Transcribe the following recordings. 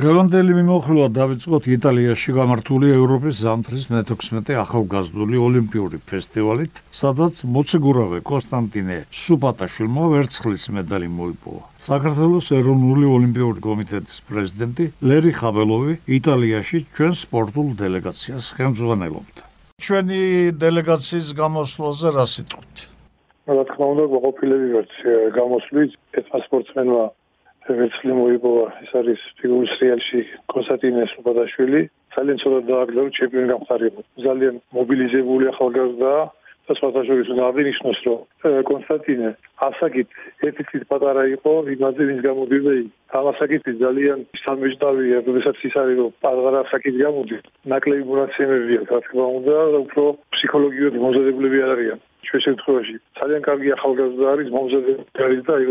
დღევანდელი მიმოხილვა დავიწყოთ იტალიაში გამართული ევროპის ზამთრის მე-16 ახალგაზრდული ოლიმპიური ფესტივალით, სადაც მოციგურავე კონსტანტინე სუპატაშვილმა ვერცხლის მედალი მოიპოვა. საქართველოს ეროვნული ოლიმპიური კომიტეტის პრეზიდენტი ლერი ხაბელოვი იტალიაში ჩვენ სპორტულ დელეგაციას ხელმძღვანელობდა. ჩვენი დელეგაციის გამოსვლაზე რა სიტყვით? რა თქმა უნდა, გვაყოფილები ვართ გამოსვლით. ერთმა სპორტსმენმა ვერცხლი მოიპოვა ეს არის ფიგურის რეალში კონსტანტინე სუბადაშვილი ძალიან ცოტა დააგდო ჩემპიონი გამხარიყო ძალიან მობილიზებული ახალგაზრდა და სხვათაშორის უნდა აღინიშნოს რომ კონსტანტინე ასაკით ერთით პატარა იყო იმაზე ვის გამოდიოდა ამ ასაკით ძალიან სამეჯდავია როდესაც ის არის რომ პატარა ასაკით გამოდის ნაკლები მონაცემებია რა თქმა უნდა უფრო ფსიქოლოგიურად მომზადებლები არ არიან. ჩვენ შემთხვევაში ძალიან კარგი ახალგაზრდა არის მომზადებელი არის და ეგ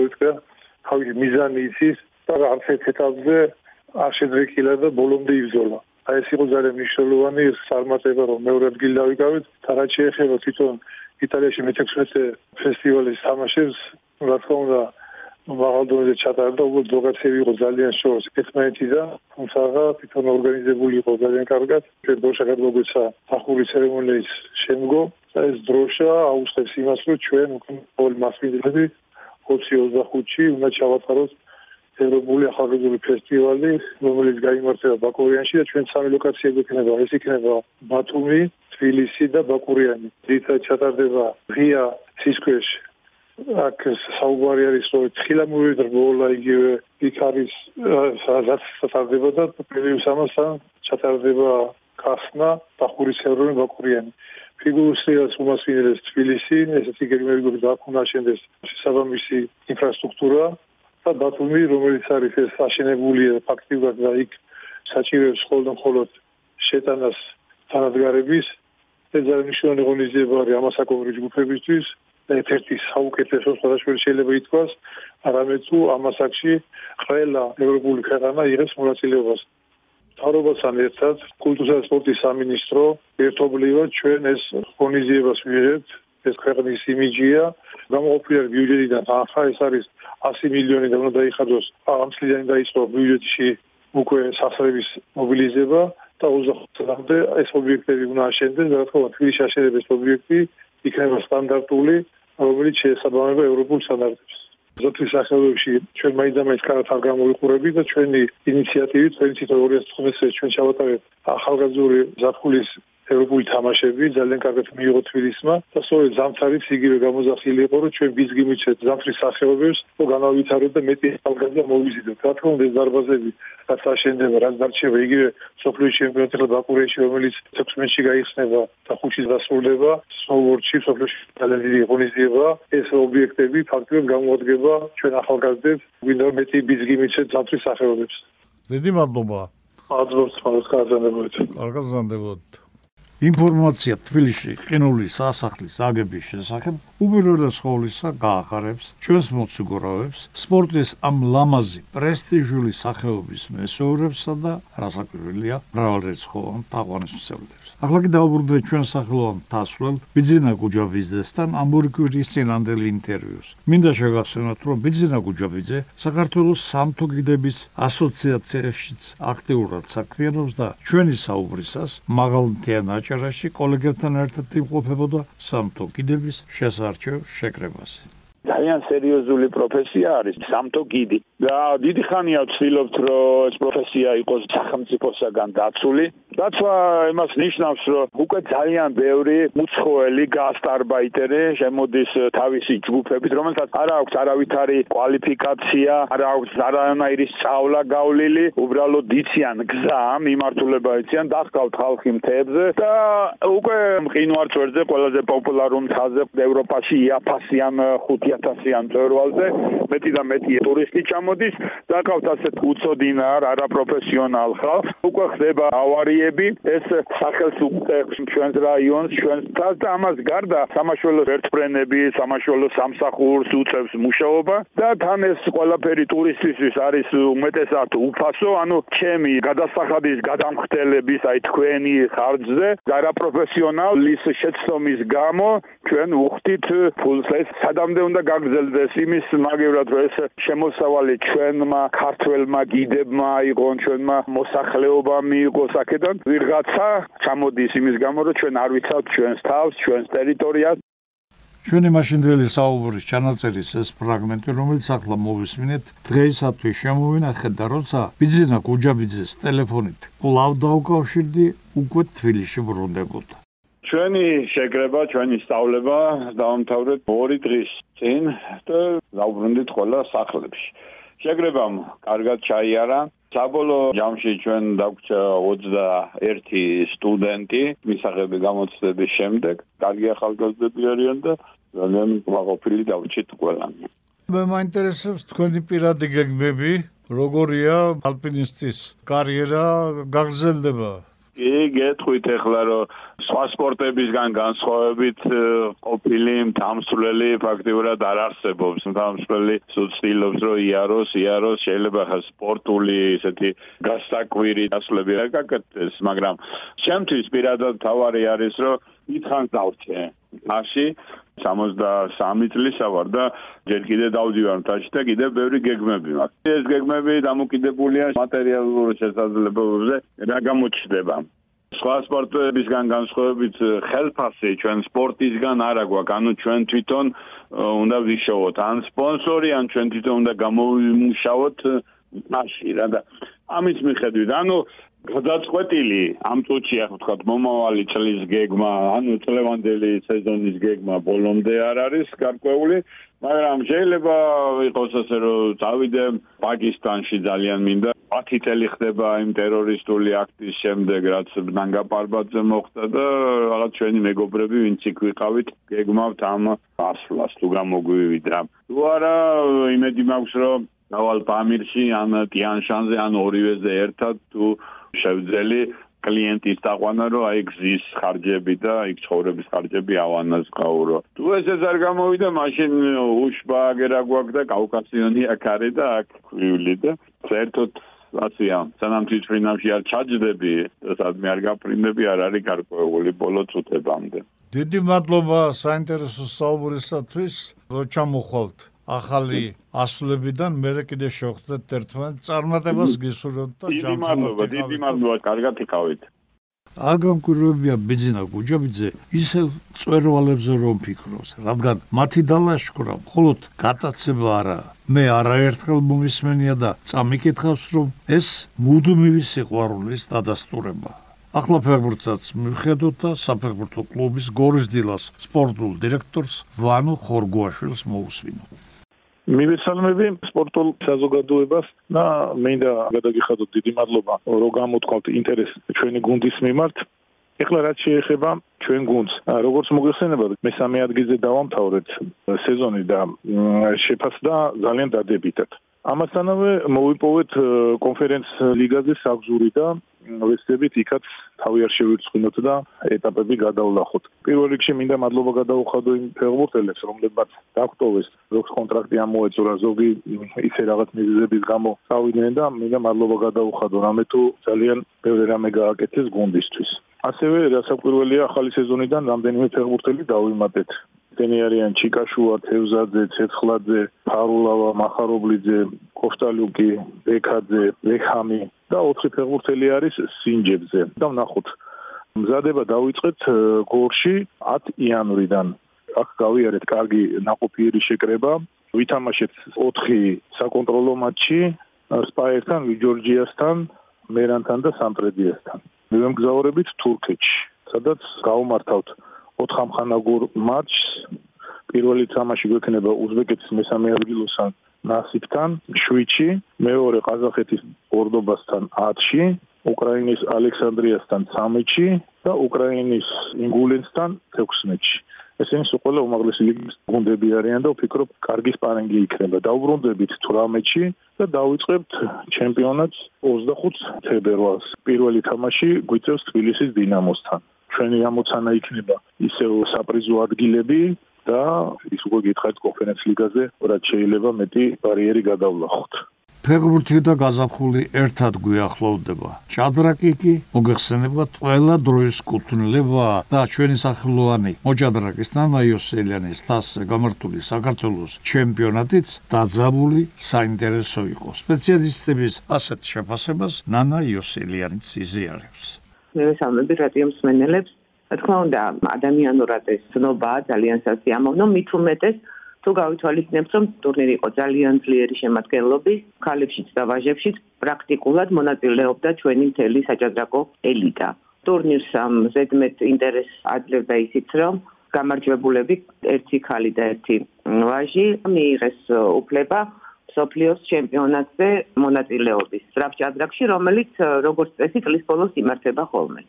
ვიტყვი თავის მიზანი იცის და არც ერთ ეტაპზე არ შეძრეკილა და ბოლომდე იბრძოლა. აი ეს იყო ძალიან მნიშვნელოვანი წარმატება რომ მეორე ადგილი დავიკავეთ და რაც შეეხება თვითონ იტალიაში მე-16 ფესტივალის თამაშებს, რა თქმა უნდა, მაღალ დონეზე ჩატარდა, უბრალოდ ზოგადად იყო ძალიან შორს ერთმანეთიდან, თუმცა თვითონ ორგანიზებული იყო ძალიან კარგად. ჩვენ დროშა გადმოგვეცა ახური ცერემონიის შემდგომ და ეს დროშა აუხსნებს იმას, რომ ჩვენ უკვე პოლ მასმედიები 2025-ში უნდა ჩავატაროთ ევროპული ახალგაზრდული ფესტივალი, რომელიც გამართება ბაკურიანში და ჩვენ სამი ლოკაცია გვექნება, ეს იქნება ბათუმი, თბილისი და ბაკურიანი. ძირითადად ჩატარდება ღია სისქვეშ აქ საუბარი არის რომ თხილამური დროლა იგივე იქ არის სადაც ჩატარდება და პრემიუმ სამასთან ჩატარდება კასნა ბახურის ევროპული ბაკურიანი. ფიგურაციას უმასპინძლებს თბილისი, ესეთი გერმანული დაქმნა შენდეს შესაბამისი ინფრასტრუქტურა და ბათუმი, რომელიც არის ეს აშენებულია ფაქტიურად და იქ საჭიროებს ხოლმე მხოლოდ შეტანას თანადგარების ძალიან მნიშვნელოვანი ღონისძიება არის ამასაკომრი ჯგუფებისთვის და ერთ-ერთი საუკეთესო სხვადასხვა შეიძლება ითქვას, არამედ თუ ამასაკში ყველა ევროპული ქვეყანა იღებს მონაწილეობას. თავრობასთან ერთად კულტურა და სპორტის სამინისტრო ერთობლივად ჩვენ ეს ღონისძიებას ვიღებთ ეს ქვეყნის იმიჯია. გამოყოფილი ბიუჯეტიდან ახლა ეს არის 100 მილიონი და უნდა დაიხადოს ამ წლიდან დაიწყო ბიუჯეტში უკვე სასწრების მობილიზება და 25 წლამდე ეს ობიექტები უნდა აშენდეს და რა თქმა უნდა თბილისში აშენების ობიექტი იქნება სტანდარტული რომელიც შეესაბამება ევროპულ სტანდარტებს ზოთის სახელებში ჩვენ მაინც-მაინც კარგად არ გამოვიყურები და ჩვენი ინიციატივით ჩვენ თვითონ 2015 წელს ჩვენ ჩავატარეთ ახალგაზრდული ზაფხულის ევროპული თამაშები ძალიან კარგად მიიღო თბილისმა და სწორედ ზამთრით იგივე გამოზახილი იყო რომ ჩვენ ბიზგი მიცეთ ზამთრის სახეობებს და განავითაროთ და მეტი ახალგაზრდა მოვიზიდოთ. რა თქმა უნდა ეს დარბაზები რაც აშენდება რაც დარჩება იგივე სოფლის ჩემპიონატი ბაკურიაში რომელიც 16-ში გაიხსნება და ხუთში დასრულდება სნოუბორდში სოფლის ძალიან დიდი ღონისძიება. ეს ობიექტები ფაქტობრივად გამოადგება ჩვენ ახალგაზრდებს ვინდა მეტი ბიზგი მიცეთ ზამთრის სახეობებს. დიდი მადლობა. აზრობს მაგას გაზანდებოდეთ კარგად ზანდებოდეთ ინფორმაცია თბილისში ყინულის სასახლის აგების შესახებ უპირველეს ყოვლისა გაახარებს ჩვენს მოციგორავებს სპორტის ამ ლამაზი პრესტიჟული სახეობის მესოურებსა და რასაკვირველია მრავალრიცხოვან თაყვანისმცემლებს ახლა კი დაუბრუნდეთ ჩვენ სახელოვან თასვლელ ბიძინა გუჯაბიძესთან ამურკვირის წინანდელი ინტერვიუს. მინდა შეგახსენოთ რომ ბიძინა გუჯაბიძე საქართველოს სამთო გიდების ასოციაციაშიც აქტიურად საქმიანობს და ჩვენი საუბრისას მაღალმთიან აჭარაში კოლეგებთან ერთად იმყოფებოდა სამთო კიდების შესარჩევ შეკრებაზე. ძალიან სერიოზული პროფესია არის სამთო გიდი და დიდი ხანია ვცდილობთ რომ ეს პროფესია იყოს სახელმწიფოსაგან დაცული დაცვა იმას ნიშნავს რომ უკვე ძალიან ბევრი უცხოელი გასტარბაიტერი შემოდის თავისი ჯგუფებით რომელთაც არ აქვს არავითარი კვალიფიკაცია არ აქვს არანაირი სწავლა გავლილი უბრალოდ იციან გზა მიმართულება იციან დახკავთ ხალხი მთებზე და უკვე მყინვარწვერზე ყველაზე პოპულარულ მთაზე ევროპაში იაფასიან 5000-იან მწვერვალზე მეტი და მეტი ტურისტი ჩამოდის. და ყავთ ასეთ უცოდინარ არაპროფესიონალ ხალხს. უკვე ხდება ავარიები გუნდები ეს სახელს უყურებს ჩვენს რაიონს ჩვენს თავს და ამას გარდა სამაშველო ერთფრენები სამაშველო სამსახურს უწევს მუშაობა და თან ეს ყველაფერი ტურისტისთვის არის უმეტესად უფასო ანუ ჩემი გადასახადის გადამხდელების აი თქვენი ხარჯზე გარაპროფესიონალის შეცდომის გამო ჩვენ უხდით ფულს. ეს სადამდე უნდა გაგრძელდეს. იმის მაგევრად რომ ეს შემოსავალი ჩვენმა ქართველმა გიდებმა აიღონ ჩვენმა მოსახლეობა მიიღოს აქედან ვიღაცა ჩამოდის იმის გამო რომ ჩვენ არ ვიცავთ ჩვენს თავს ჩვენს ტერიტორიას ჩვენი მაშინდელი საუბრის ჩანაწერის ეს ფრაგმენტი რომელიც ახლა მოვისმინეთ დღეისათვის შემოვინახეთ და როცა ბიძინა გუჯაბიძეს ტელეფონით კვლავ დაუკავშირდი უკვე თბილისში ბრუნდებოდა ჩვენი შეკრება, ჩვენი სწავლება დაამთავრეთ 2 დღის წინ და დაუბრუნდით ყველა სახლებში. შეკრებამ კარგად ჩაიარა. საბოლოო ჯამში ჩვენ დაგვჭა 21 სტუდენტი მისაღები გამოცდების შემდეგ. კარგი ახალგაზრდები არიან და ძალიან მაღალფილი დავრჩით ყველანი. მე მაინტერესებს თქვენი პირადი გეგმები, როგორია ალპინისტის კარიერა გაგრძელდება? კი, გეტყვით ახლა რომ სხვა სპორტებისგან განსხვავებით ყოფილი თამსვლელი ფაქტიურად არ არსებობს. თამსვლელი სუცილობს რომ იაროს, იაროს შეიძლება ხა სპორტული ესეთი გასაკვირი ასლები არ გაკეთდეს, მაგრამ ჩემთვის პირადად თავარი არის რომ ითხან დავრჩე. მაშინ 63 წლისა ვარ და ჯერ კიდე დავდივარ მთაში და კიდე ბევრი გეგმები მაქვს. ეს გეგმები დამოკიდებულია მატერიალურ შესაძლებლობებზე, რა გამოჩნდება. სხვა სპორტებისგან განსხვავებით ხელფასი ჩვენ სპორტისგან არა გვაქვს, ანუ ჩვენ თვითონ უნდა ვიშოვოთ ან სპონსორი, ან ჩვენ თვითონ უნდა გამოვიმუშავოთ მაშინ რა და ამის მიხედვით, ანუ გადაწყვეტილი ამ წუთში ახლა ვთქვათ მომავალი წლის გეგმა, ანუ წლევანდელი სეზონის გეგმა ბოლომდე არ არის გარკვეული, მაგრამ შეიძლება იყოს ასე რომ წავიდე პაკისტანში ძალიან მინდა. 10 წელი ხდება იმ ტერორისტული აქტის შემდეგ რაც ნანგა პარბაძე მოხდა და რაღაც ჩვენი მეგობრები ვინც იქ ვიყავით გეგმავთ ამ ასლას თუ გამოგვივიდა თუ არა იმედი მაქვს რომ დავალ პამირში ან ტიანშანზე ან ორივეზე ერთად თუ შევძელი კლიენტის დაყვანა რომ აი გზის ხარჯები და იქ ცხოვრების ხარჯები ავანას ყავრო. თუ ესეც არ გამოვიდა, მაშინ უშბა აგერა გვაქვს და კავკასიონი აქ არის და აქ ქვილი და საერთოდ რაცია, სანამ თვითფრინავში არ ჩაჯდები, სადმე არ გაფრინდები, არ არის გარკვეული ბოლო წუთებამდე. დიდი მადლობა საინტერესო საუბრისათვის, რო ჩამოხვალთ. ახალი ასვლებიდან მე კიდე შევხვდეთ ერთმანეთს წარმატებას გისურვებთ და ჯანმრთელობა. დიდი მადლობა, დიდი მადლობა, კარგად იკავით. აგამკურებია ბიძინა გუჯაბიძე ისე წვერვალებზე რომ ფიქრობს, რადგან მათი დალაშქრა მხოლოდ გატაცება არა. მე არაერთხელ მომისმენია და წამიკითხავს, რომ ეს მუდმივი სიყვარულის დადასტურება. ახლა ფეხბურთსაც მიხედოთ და საფეხბურთო კლუბის გორის დილას სპორტულ დირექტორს ვანო ხორგუაშვილს მოусვინოთ. მივესალმები სპორტულ საზოგადოებას და მინდა გადაგიხადოთ დიდი მადლობა რომ გამოთქვათ ინტერესს ჩვენი გუნდის მიმართ. ეხლა რაც შეეხება ჩვენ გუნდს, როგორც მოგეხსენებათ, მესამე ადგილზე დავამთავრეთ სეზონი და შეფასდა ძალიან დადებითად. ამასთანავე მოვიპოვეთ კონფერენც ლიგაზე საგზური და ვეცდებით იქაც თავი არ შევირცხინოთ და ეტაპები გადავლახოთ. პირველ რიგში მინდა მადლობა გადაუხადო იმ ფეხბურთელებს, რომლებმაც დაგვტოვეს ზოგს კონტრაქტი ამოეწურა, ზოგი ისე რაღაც მიზეზების გამო წავიდნენ და მინდა მადლობა გადაუხადო, რამე თუ ძალიან ბევრი რამე გააკეთეს გუნდისთვის. ასევე დასაკვირველია ახალი სეზონიდან რამდენიმე ფეხბურთელი დავიმატეთ. ესენი არიან ჩიკაშუა, თევზაძე, ცეცხლაძე, ფარულავა, მახარობლიძე, კოსტალუკი, ბეკაძე, ლეხამი და ოთხი ფეხბურთელი არის სინჯებზე. და ვნახოთ. მზადება დავიწყეთ გორში 10 იანვრიდან. აქ გავიარეთ კარგი ნაყოფიერი შეკრება. ვითამაშეთ 4 საკონტროლო მატჩი სპაიერთან, ვიჯორჯიასთან, მერანთან და სამტრედიასთან. მივემგზავრებით თურქეთში, სადაც გავმართავთ 4 ამხანაგურ მატჩს. პირველი თამაში გვექნება უზბეკეთის მესამე ადგილოსან ნასიფთან, შვიჩი, მეორე ყაზახეთის ორდობასთან 10-ში, უკრაინის ალექსანდრიასთან 13-ში და უკრაინის ინგულენსთან 16-ში. ესენი სულ ყველა უმაღლესი ლიგის გუნდები არიან და ვფიქრობ, კარგი სპარინგი იქნება. დაუბრუნდებით 18-ში და დავიწყებთ ჩემპიონატს 25 თებერვალს. პირველი თამაში გვიწევს თბილისის დინამოსთან. ჩვენი ამოცანა იქნება ისევ საპრიზო ადგილები და ის უკვე გითხარით კონფერენც ლიგაზე, რაც შეიძლება მეტი ბარიერი გადავლახოთ. ფეგბურთი და გაზაფხული ერთად გვიახლოვდება. ჭადრაკი კი მოგეხსენებათ ყველა დროის კუთვნილება და ჩვენი სახელოვანი მოჭადრაკის ნანა იოსელიანის თასზე გამართული საქართველოს ჩემპიონატიც დაძაბული საინტერესო იყო. სპეციალისტების ასეთ შეფასებას ნანა იოსელიანიც იზიარებს. მე სამები რადიო მსმენელებს რა თქმა უნდა ადამიანურად ეს ცნობა ძალიან სასიამოვნო. მით უმეტეს თუ გავითვალისწინებთ რომ ტურნირი იყო ძალიან ძლიერი შემადგენლობის ქალებშიც და ვაჟებშიც პრაქტიკულად მონაწილეობდა ჩვენი მთელი საჭადრაკო ელიტა. ტურნირს ამ ზედმეტ ინტერესს აძლევდა ისიც რომ გამარჯვებულები ერთი ქალი და ერთი ვაჟი მიიღეს უფლება სოფლიოს ჩემპიონატზე მონაწილეობის სტრაფჭადრაკში რომელიც როგორც წესი წლის ბოლოს იმართება ხოლმე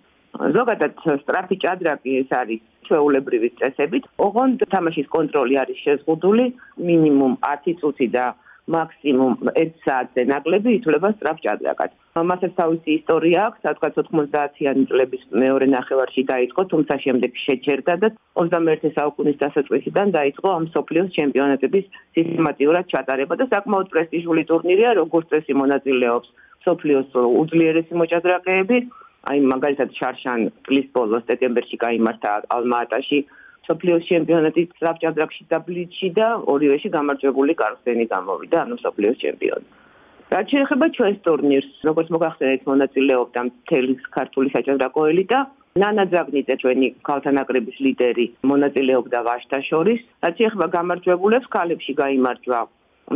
ზოგადად სტრაფი ჭადრაკი ეს არის ჩვეულებრივი წესებით. ოღონდ თამაშის კონტროლი არის შეზღუდული მინიმუმ 10 წუთი და მაქსიმუმ 1 საათზე ნაკლები ითვლება სტრაფ ჭადრაკად. მასაც თავისი ისტორია აქვს, სადღაც 90-იანი წლების მეორე ნახევარში დაიწყო, თუმცა შემდეგ შეჩერდა და 21 საუკუნის დასაწყისიდან დაიწყო ამ სოფლიოს ჩემპიონატების სისტემატიურად ჩატარება და საკმაოდ პრესტიჟული ტურნირია, როგორც წესი მონაწილეობს სოფლიოს უძლიერესი მოჭადრაკეები. აი მაგალითად შარშან წლის ბოლოს დეკემბერში გამართა ალმაატაში სოფლიოს ჩემპიონატი ტრაპჭადრაკში და ბლიჩში და ორივეში გამარჯვებული კარსენი გამოვიდა ანუ სოფლიოს ჩემპიონი. რაც შეეხება ჩვენს ტურნირს, როგორც მოგახსენეთ, მონაწილეობდა მთელი ქართული საჭადრაკო ელიტა. ნანა ძაგნიძე ჩვენი ქალთანაკრების ლიდერი მონაწილეობდა ვაშთა შორის. რაც შეეხება გამარჯვებულებს, ქალებში გამარჯვა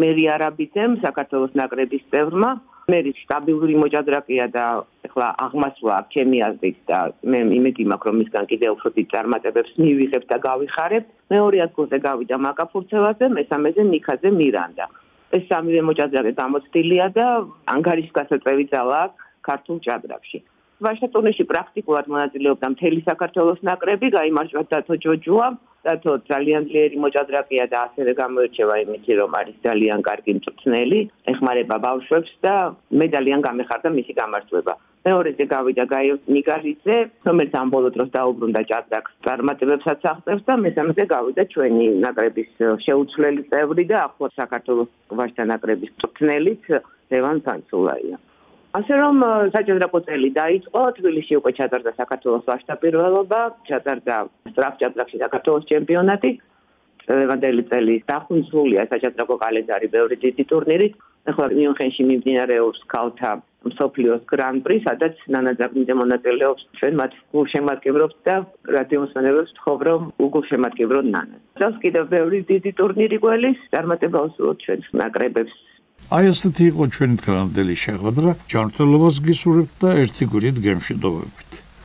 მერი არაბიძემ, საქართველოს ნაკრების წევრმა, მერი სტაბილური მოჭადრაკეა და ეხლა აღმასვლა ჩემი აზრით და მე იმედი მაქვს რომ მისგან კიდევ უფრო დიდ წარმატებებს მივიღებ და გავიხარებ. მეორე ადგილზე გავიდა მაკაფურცევაძე, მესამეზე ნიქაძე მირანდა. ეს სამივე მოჭადრაკე გამოცდილია და ანგარიშ გასაწევი ძალა ქართულ ჭადრაკში. ვაშტატონში პრაქტიკულად მონაწილეობდა მთელი საქართველოს ნაკრები, გამარჯვა დათო ჯოჯუა. დათო ძალიან ძლიერი მოჭადრაკეა და ასევე გამოირჩევა იმით, რომ არის ძალიან კარგი მწვრთნელი, ეხმარება ბავშვებს და მე ძალიან გამეხარდა მისი გამარჯვება. მეორეზე გავიდა გაიო ნიგარიძე, რომელიც ამ ბოლო დროს დაუბრუნდა ჭადრაკს, წარმატებებსაც აღწევს და მესამეზე გავიდა ჩვენი ნაკრების შეუცვლელი წევრი და ახლა საქართველოს ვაჟთა ნაკრების მწვრთნელიც ლევან ფანცულაია. ასე რომ საჭადრაკო წელი დაიწყო თბილისში უკვე ჩატარდა საქართველოს ვაჟთა პირველობა ჩატარდა სტრაფჭადრაკში საქართველოს ჩემპიონატი. ლევანდელი წელი დახუნცულია საჭადრაკო კალენდარი ბევრი დიდი ტურნირით ახლა მიუნხენში მიმდინარეობს ქალთა მსოფლიოს გრან-პრი სადაც ნანაძაგნიძე მონაწილეობს ჩვენ მათ გულშემატკივრობთ და რადიოსმენელებს ვთხოვ რომ უგულშემატკივროთ ნანა. ეს კიდევ ბევრი დიდი ტურნირი გველის წარმატება უსურვოთ ჩვენს ნაკრებებს აი ესეთი იყო ჩვენი დღევანდელი შეხვედრა. ჯანმრთელობას გისურვებთ და ერთი გვერდით გემშვიდობებით.